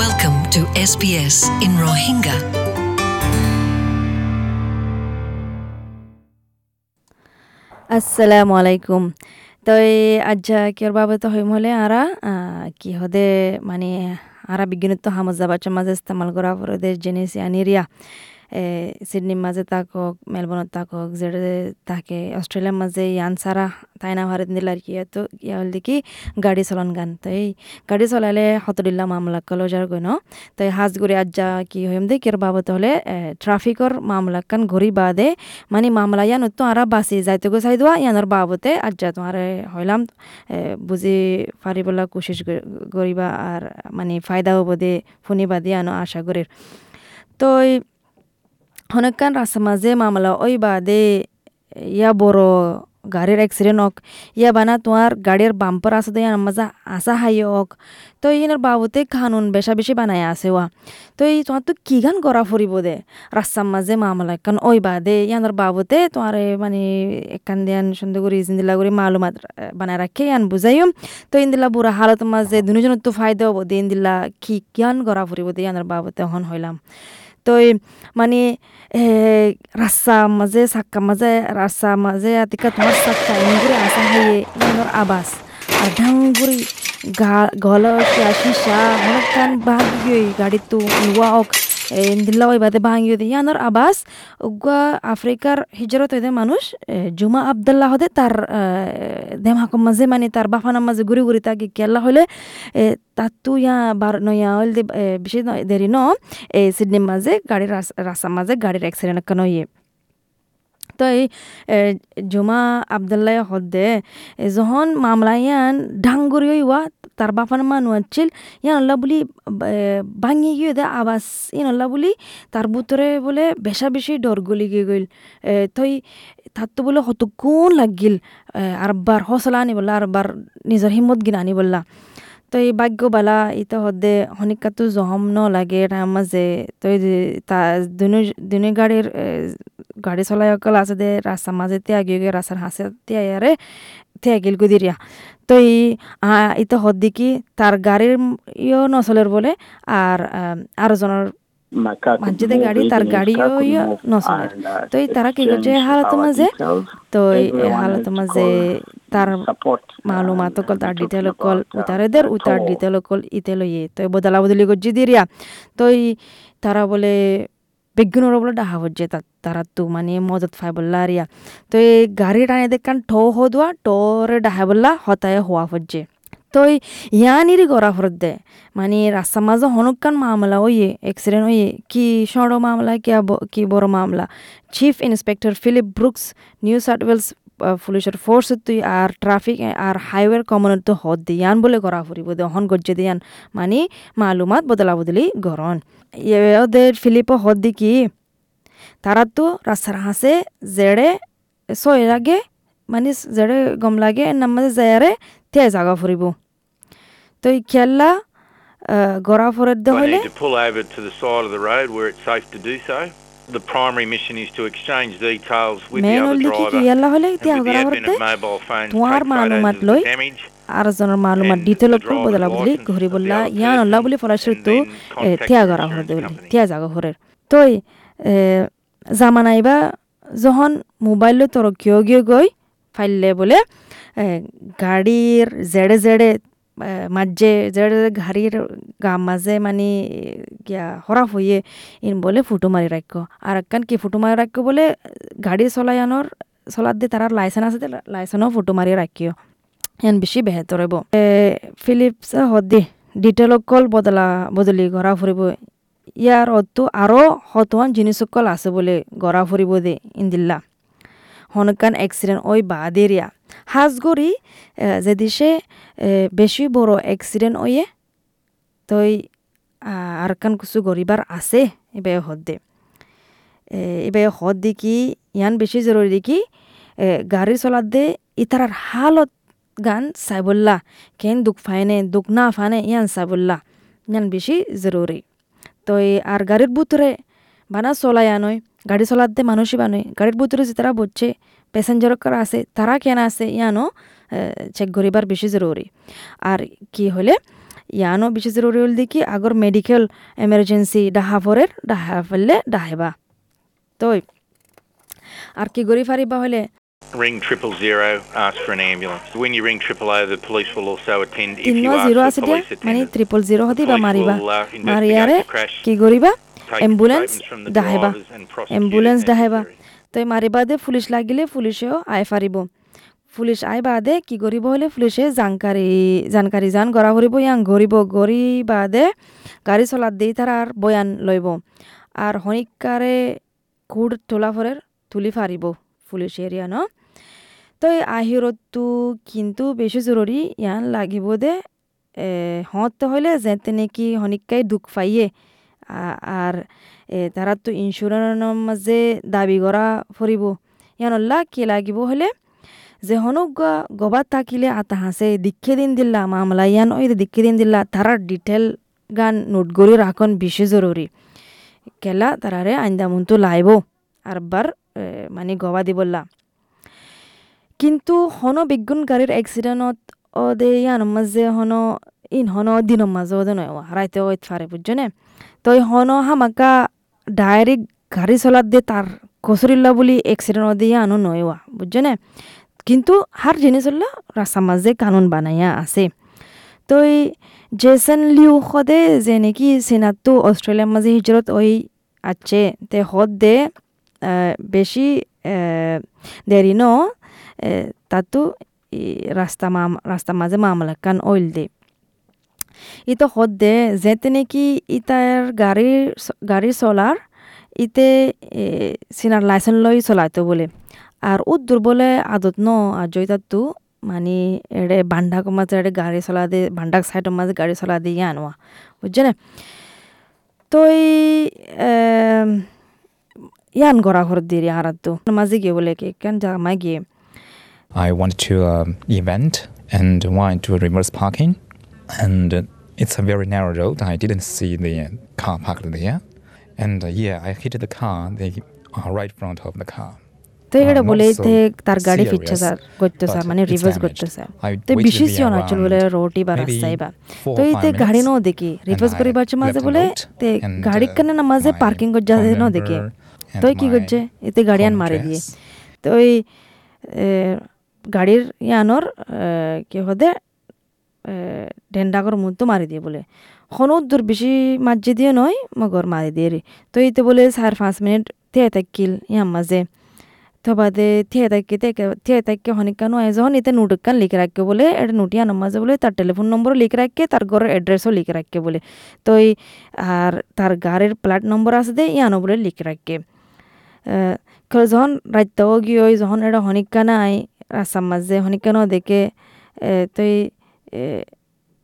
Welcome to SBS in Rohingya. আসসালামু আলাইকুম তই আজ্জা কিয়র বাবত হইম হলে আরা কি হদে মানে আরা বিজ্ঞানত হামজা বাচ্চা মাঝে ইস্তেমাল করা পরে জেনেছি আনিরিয়া সিডনির মাঝে থাকক মেলবোর্নত থাকক, যেটা থাকে অস্ট্রেলিয়ার মাঝে ইয়ান সারা তাই না, ভারত দিল আর কি তো ইয়া হল দেখি, গাড়ি চলন গান। তো এই গাড়ি চলালে হতদিল্লা মামলা কলো যার ন তো হাজ ঘুরে আজ্জা কি হইম দে কের বাবত হলে ট্রাফিকর মামলা কান ঘড়ি বাদে মানে মামলা ইয়ান তো আরা বাসি, যাইতে গো চাই দোয়া, ইয়ানোর বাবতে আজ্জা তোমার হইলাম। বুঝি পারিবলা কোশিশ করিবা আর মানে ফায়দা হব দে শুনিবা দিয়ে আনো আশা করির। তো হনকান রাসমাজে মামলা ওই বাদে ইয়া বড় গাড়ির অ্যাক্সিডেন্ট হোক ইয়া বানা তোমার গাড়ির বাম্পার আছে তো মাজা আসা হাই হোক তো ইনার বাবুতে খানুন বেশা বেশি বানাই আছে ওয়া তো এই তোমার তো কি গান করা ফুরিব দে রাস্তার মাঝে মামলা কারণ ওই বাদে ইয়ানোর বাবুতে তোমার মানে একান দিয়ান সুন্দর করে ইন্দিলা করে মালুমাত বানায় রাখে ইয়ান বুঝাইম তো ইন্দিলা বুড়া হালত মাঝে দুজনের তো ফায়দা হব দে ইন্দিলা কি গান করা ফুরিব দে ইয়ানোর বাবুতে হন হইলাম তো মানে রাস্তা মাঝে সাক্কা মাঝে রাস্তা মাঝে আতিকা তোমার সাক্কা ইঙ্গুরে আসা হাইয়ে ইন্দর আবাস আর ঢাঙ্গুরি গল শিশা অনেক কান ভাগিয়ে দিল্লা ওই বাদে ভাঙিয়ে দিয়ে ইয়ানোর আবাস উগা আফ্রিকার হিজরত হইতে মানুষ জুমা আবদুল্লাহ হদে তার দেমাকম মাঝে মানে তার বাফানার মাঝে ঘুরি ঘুরি তাকে কেল্লা হলে তাতো ইয়া বার নয়া হল বেশি দেরি ন এই সিডনির মাঝে গাড়ির রাস্তার মাঝে গাড়ির অ্যাক্সিডেন্ট একটা নইয়ে তো এই জুমা আবদুল্লাহ হদ্দে যখন মামলা ইয়ান ডাঙ্গুরি হইয়া তার বাপার মানু আছিল ইয়ান আল্লাহ বলি ভাঙি গিয়ে দে আবাস ইন আল্লাহ বলি তার বুতরে বলে বেশা বেশি ডর গলি গিয়ে গইল তই তার তো বলে কতক্ষণ লাগিল আরবার হসলা আনি বললা আরবার নিজের হিম্মত গিনা আনি বললা তো এই ভাগ্য বালা ইতো হদে হনিকাতো জহম ন লাগে তার মাঝে তো তা দুনো গাড়ির গাড়ি চলাই অকল আছে দে রাস্তার মাঝে তিয়া গিয়ে গিয়ে রাস্তার ইয়ারে গুদিরিয়া তো এই ইতো হদ দেখি তার গাড়ির ইও নচলের বলে আর আরও জনের মাঝে গাড়ি তার গাড়িও ইয়ে নচলে। তো এই তারা কি করছে হালত মাঝে তো এই হালত মাঝে তার মালুমাত কল তার ডিটেল কল উতারেদের উতার ডিটেল কল ইতে লইয়ে। তো বদলা বদলি করছি দিরিয়া তো তারা বলে বিজ্ঞানের বলে ডাহা হচ্ছে তারা তো মানে মজত ফাই বললা আরিয়া তো এই গাড়ি টানে দেখান ঠো হদুয়া টোরে ডাহা বললা, হতায় হওয়া হচ্ছে। তো ইয়ানিরি গড়া ফরত দে। মানে রাস্তা মাঝে হনুকান মামলা ওইয়ে অ্যাক্সিডেন্ট ওইয়ে কি সড় মামলা, কি বড় মামলা। Chief inspector Philip Brooks New South Wales পুলিশের ফোর্স তুই আর ট্রাফিক আর হাইওয়ের কমনের তো হদ দিয়ান বলে করা ফুরিব। দে হন গজ্জে দিয়ান। মানে মালুমাত বদলা বদলি গরন ওদের ফিলিপও হদ দি কি? তারা তো রাস্তার হাসে জেড়ে সয় লাগে মানে জেড়ে গম লাগে নামাজে যায়ারে তে জাগা ফুরিব। তো এই খেলা গড়া ফরের দে হলে the primary mission is to exchange details with Manual the other driver and with the admin of থিয়া গরা হর দে বলি থিয়া জাগা হরের তই জামানাইবা যখন মোবাইল তোর কিয় গিয়ে গই ফাইললে বলে গাড়ির জেড়ে জেড়ে মাঝে জেড়ে জেড়ে গাড়ির গা মাঝে মানে গিয়া হরাফ হইয়ে ইন বলে ফুটো মারি রাখো আর একখান কি ফুটো মারি রাখো বলে গাড়ি চলায়ানোর চলার দিয়ে তার লাইসেন্স আছে লাইসেন্সও ফুটো মারি রাখিও ইয়ান বেশি বেহেতর হইব ফিলিপস হদি ডিটেল কল বদলা, বদলি ঘরা ফুরিব ইয়ার অতো আরও হতোয়ান জিনিসকল আছে বলে গড়া ফুরিব দে, ইন্দিল্লা। হনকান অ্যাক্সিডেন্ট ওই বাদেরিয়া হাজগরি যদি সে বেশি বড় অ্যাক্সিডেন্ট ওয়ে তই কান কিছু গরিবার আছে হদ দে। এবার হদ দি কি, ইয়ান বেশি জরুরি দেখি গাড়ি চলার দে ইতারার হালত গান চাইবল্লা, কেন দুঃখ ফাইনে দুঃখ না ফানে ইয়ান চাইবল্লা, ইয়ান বেশি জরুরি তো আর গাড়ির বুতরে বানা চলাই আনয় গাড়ি চলাতে মানুষই বানয় গাড়ির ভিতরে যে তারা বুঝছে প্যাসেঞ্জার কারা আছে তারা কেন আছে, ইয়ানো চেক করিবার বেশি জরুরি আর কি হলে ইয়ানো বেশি জরুরি হল দেখি আগর মেডিকেল এমার্জেন্সি ডাহা ফরের ডাহা ফেললে ডাহেবা তো আর কি করি ফারিবা হলে Ring triple zero, ask for an ambulance. When you ring triple O, the police will also attend. If you ask for police মানে attendance, ট্রিপল জিরো হতে বা মারিবা uh, মারিয়ারে কি করিবা অ্যাম্বুলেন্স দাহেবা অ্যাম্বুলেন্স দাহেবা. তো মারিবা দে পুলিশ লাগিলে পুলিশেও আয় ফারিব police I বাদে, কি করিব হলে পুলিশে জানকারি জানকারি জান গড়া করিব ইয়াং গরিব গড়ি বাদে গাড়ি চলাত দেই তার আর বয়ান লইব। আর হনিকারে কুড় তোলা ফরের তুলি ফারিব পুলিশ এরিয়া ন। তো এই আহিরতটো কিন্তু বেশি জরুরি ইয়ান লাগিব দে। হতে হইলে যেতে নাকি হনিকাই দুঃখ পাইয়ে। আর তারা তো ইন্স্যুরেন্সের মাঝে দাবি করা ফুরিব ইয়ানল্লা কি লাগিব হলে যে হনুক গবাত থাকিলে আতা হাসে দিক্ষে দিন দিল্লা মামলা ইয়ান ওই দিক্ষে দিন দিল্লা তারার ডিটেল গান নোট করে রাখন বেশি জরুরি কেলা তারারে আইন্দামুন্তু লাইব আর বার মানে গবা দিবল্লা কিন্তু হন গাড়ির অ্যাক্সিডেন্টত ও দে ইয়ান মাঝে হন, ইন হন দিনের মাঝে ওদে নয় হারাইতে ওইত ফারে বুঝছনে তো হন হামাকা ডাইরেক্ট গাড়ি চলাত দিয়ে তার কসরিল্লা বলি অ্যাক্সিডেন্ট দিয়ে আনো নয় বুঝছনে কিন্তু হার হল্লা রাস্তার মাঝে কানুন বানাইয়া আছে। তো এই জেসন লিউ সদে যে নাকি সিনাতো অস্ট্রেলিয়ার মাঝে হিজরত ওই আছে, তে হদ দে বেশি দেরি ন তাতো রাস্তা মাম রাস্তার মাঝে মামলা কান অইল দে। ইতো হদ দে যেতে নাকি ইতার গাড়ির গাড়ি চলার ইতে সিনার লাইসেন্স লই চলাইতো বলে। আৰু ও দুৰ্বলে আদত ন আজয়তার তো মানে এড়ে বান্ধাক মাঝে এড়ে গাড়ি চলা দে বান্ধাক সাইডের মাঝে গাড়ি চলা দিয়ে আনোয়া বুজনে না তই ইয়ান গড়া ঘর দিয়ে আরাত তো মাঝে গিয়ে বলে কে কেন জামাই গিয়ে। I want to event and why to reverse parking and it's a very narrow road I didn't see the car park দিয়ে and yeah I hit the car the right front of the car তো এটা not বলে তে তার গাড়ি ফিরছে sir করতে sir মানে রিভার্স. করতে স্যার তো বিশেষ there অঞ্চল বলে রোটি বা রাস্তায় বা তো or ইতে five গাড়ি ন দেখি রিভার্স and করি I বাচ্চা মাঝে বলে তে গাড়ি কানে না মাঝে পার্কিং করে যা ন দেখে তো কি করছে এতে গাড়িয়ান মারি দিয়ে. তো ওই এ, গাড়ির ইয়ানোর কি হদে ডেন্ডাগর মুখ তো মারি দিয়ে বলে হনুদ দূর বেশি মাঝে দিয়ে নয় মগর মারি দিয়ে রে তো এইতে বলে চার পাঁচ মিনিট থিয়ে থাকিল ইয়ার মাঝে তো বাদে থিয়ে থাকি থিয়ে থাকি হনিকানো আয় যখন এতে নোটকান লিখে রাখকে বলে এটা নোটি আনার মাঝে বলে তার টেলিফোন নম্বরও লিখে রাখকে তার ঘরের অ্যাড্রেসও লিখে রাখকে বলে তো আর তার গাড়ির প্লাট নম্বর আছে দে ইয়ানো বলে লিখে কেউ যখন রাত্রেও গিয়ে যখন এটা হনিকানা আই রাস্তার মাঝে হনিকানো দেখে তো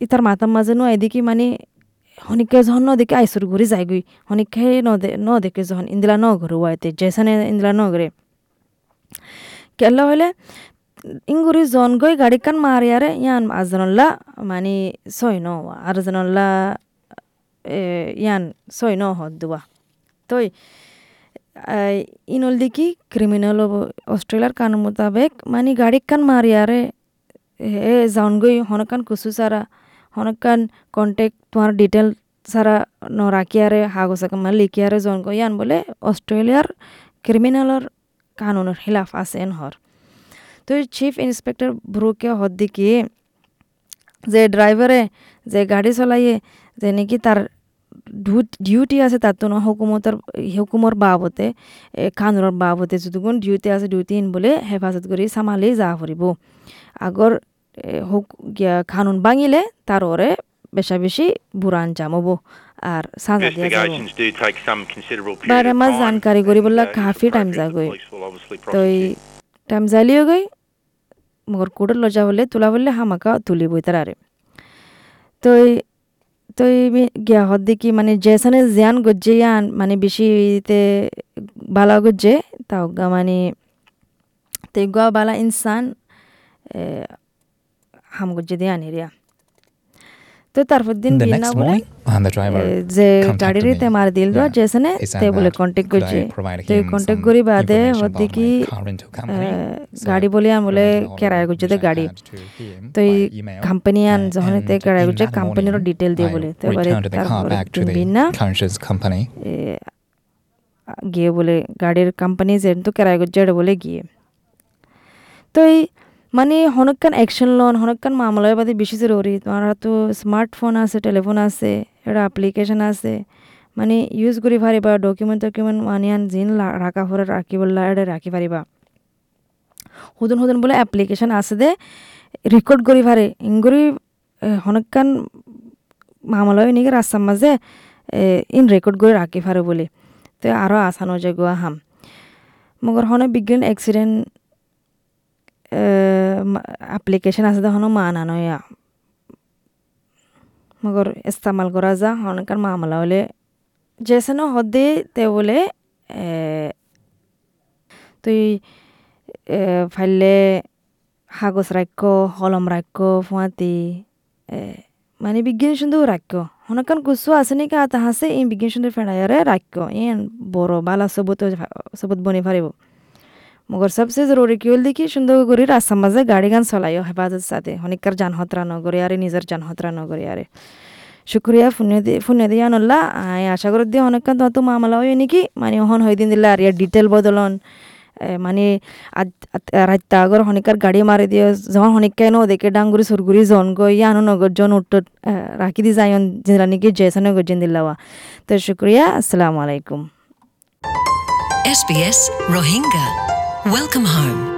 ইতার মাথার মাঝে নো এদিকে মানে হনিকে যখন ন দেখে আইসুর ঘুরি যায়গুই হনিকে ন দে- ন দেখে যখন ইন্দিলা ন ঘরে ওয়াইতে জেসানে ইন্দিলা ন ঘরে কান মারিয়ারে ইয়ান আজনল্লা মানে সই ন আর জনল্লা ইয়ান সই ন হদ দুয়া তই ইনল দিকি ক্রিমিনাল অস্ট্রেলিয়ার কানুন মোতাবেক মানে গাড়ি কান মারিয়ারে হে যাওন গই হনকান কুসু সারা হনকান কন্টেক্ট তোমার ডিটেল সারা ন রাখিয়ারে হাগসাকে মানে লিখিয়ারে জন গই ইয়ান বলে অস্ট্রেলিয়ার ক্রিমিনালর কানুনের খিলাফ আছে এন হর তো চিফ ইন্সপেক্টর ব্রুকে হদ্দিকি যে ড্রাইভারে যে গাড়ি চলাইয়ে যে নাকি তার ডিউটি আছে তার তো হুকুমতর হুকুমর বাবতে কানুনের বাবতে যতগুণ ডিউটি আছে ডিউটি ইন বলে হেফাজত করে সামালি যা ফুরিব আগর হুক কানুন ভাঙিলে তার ওরে বেশা বেশি বুড়ান জামব আর সাজা দিয়া যাব। বারে মাস জানকারি করি বললা uh, কাফি টাইম যাগই তো. টাইম জ্বালিয়ে গই মগর কুড়ে লজা বলে তুলা বললে হামাকা তুলি বই তারারে তো এই- তো গিয়া হদ দেখি মানে জেসানে জিয়ান গজ্জে ইয়ান মানে বেশিতে বালা গজ্জে তাও গা মানে তে গোয়া বালা ইনসান হাম গজ্জে দিয়ে আনি রিয়া তো তারপর দিন বিনা যে গাড়ির তে মার দিল দেওয়া কন্টেক্ট করছে কন্টেক্ট করি কি eh, গাড়ি বলে আর বলে কেরায় করছে তে গাড়ি। তো এই আন তে কেরায় করছে কোম্পানির ডিটেল দিয়ে বলে তে বলে তারপর বিনা কোম্পানি গিয়ে বলে গাড়ির কোম্পানি যে তো কেরায় করছে বলে গিয়ে। তো মানে হনকান অ্যাকশন লন, হনকান মামলায় বাদে বেশি জরুরি। তোমার তো স্মার্টফোন আছে টেলিফোন আছে এটা অ্যাপ্লিকেশন আছে। মানে ইউজ কৰি পাৰিবা ডকুমেণ্ট টকুমেণ্ট মানি আন যিন লা- ৰাখা ফৰে ৰাখিব লাগে ৰাখি পাৰিবা সুদন সুদন বোলে এপ্লিকেশ্যন আছে দে ৰেকৰ্ড কৰি পাৰে ইংগুৰি হনকান মামলায় এনেকৈ ৰাস্তাৰ মাজে ইন ৰেকৰ্ড কৰি ৰাখি পাৰে বুলি। তো আৰু আসান যায় গোৱা হাম। মগৰ হনে বিজ্ঞান এক্সিডেণ্ট এপ্লিকেশ্যন আছে দে হনো মানা নয়া। মগর ইস্তেমাল করা যা হনকার মামলা হলে। যেসেন হদে তে বলে তুই ফাইলে কাগজ রাখ্য কলম রাখ্য ফুয়াতি মানে বিজ্ঞান সুন্দর রাখ্য হনকান কুসু আছে নাকি, আতা ইন বিজ্ঞান সুন্দর ফেড়াইয়ারে রাখ্য ইন বড় বালা সবুত সবুত বনি পারিব মগর সবচেয়ে জরুরি কি হল দেখি সুন্দর করে রাস্তার মাঝে গাড়ি গান চলাইও হেফাজত সাথে অনেককার যানহতরা নগরে আরে নিজের যানহতরা নগরে আরে শুক্রিয়া ফোনে দিয়ে ফোনে দিয়ে আনল্লা আশা করি দিয়ে অনেকক্ষণ তত মামলা হয় নাকি মানে অহন হয়ে দিন দিলে আর ইয়ার ডিটেল বদলন মানে রাত্তা আগর হনিকার গাড়ি মারি দিয়ে যখন হনিকাই ন দেখে ডাঙ্গুরি সুরগুরি জন গো ইয়ানো নগর জন উঠত রাখি দি যাইন জিলা নাকি জেসনে গজিন দিল্লাওয়া তো শুক্রিয়া আসসালামু আলাইকুম SBS Rohingya. Welcome home.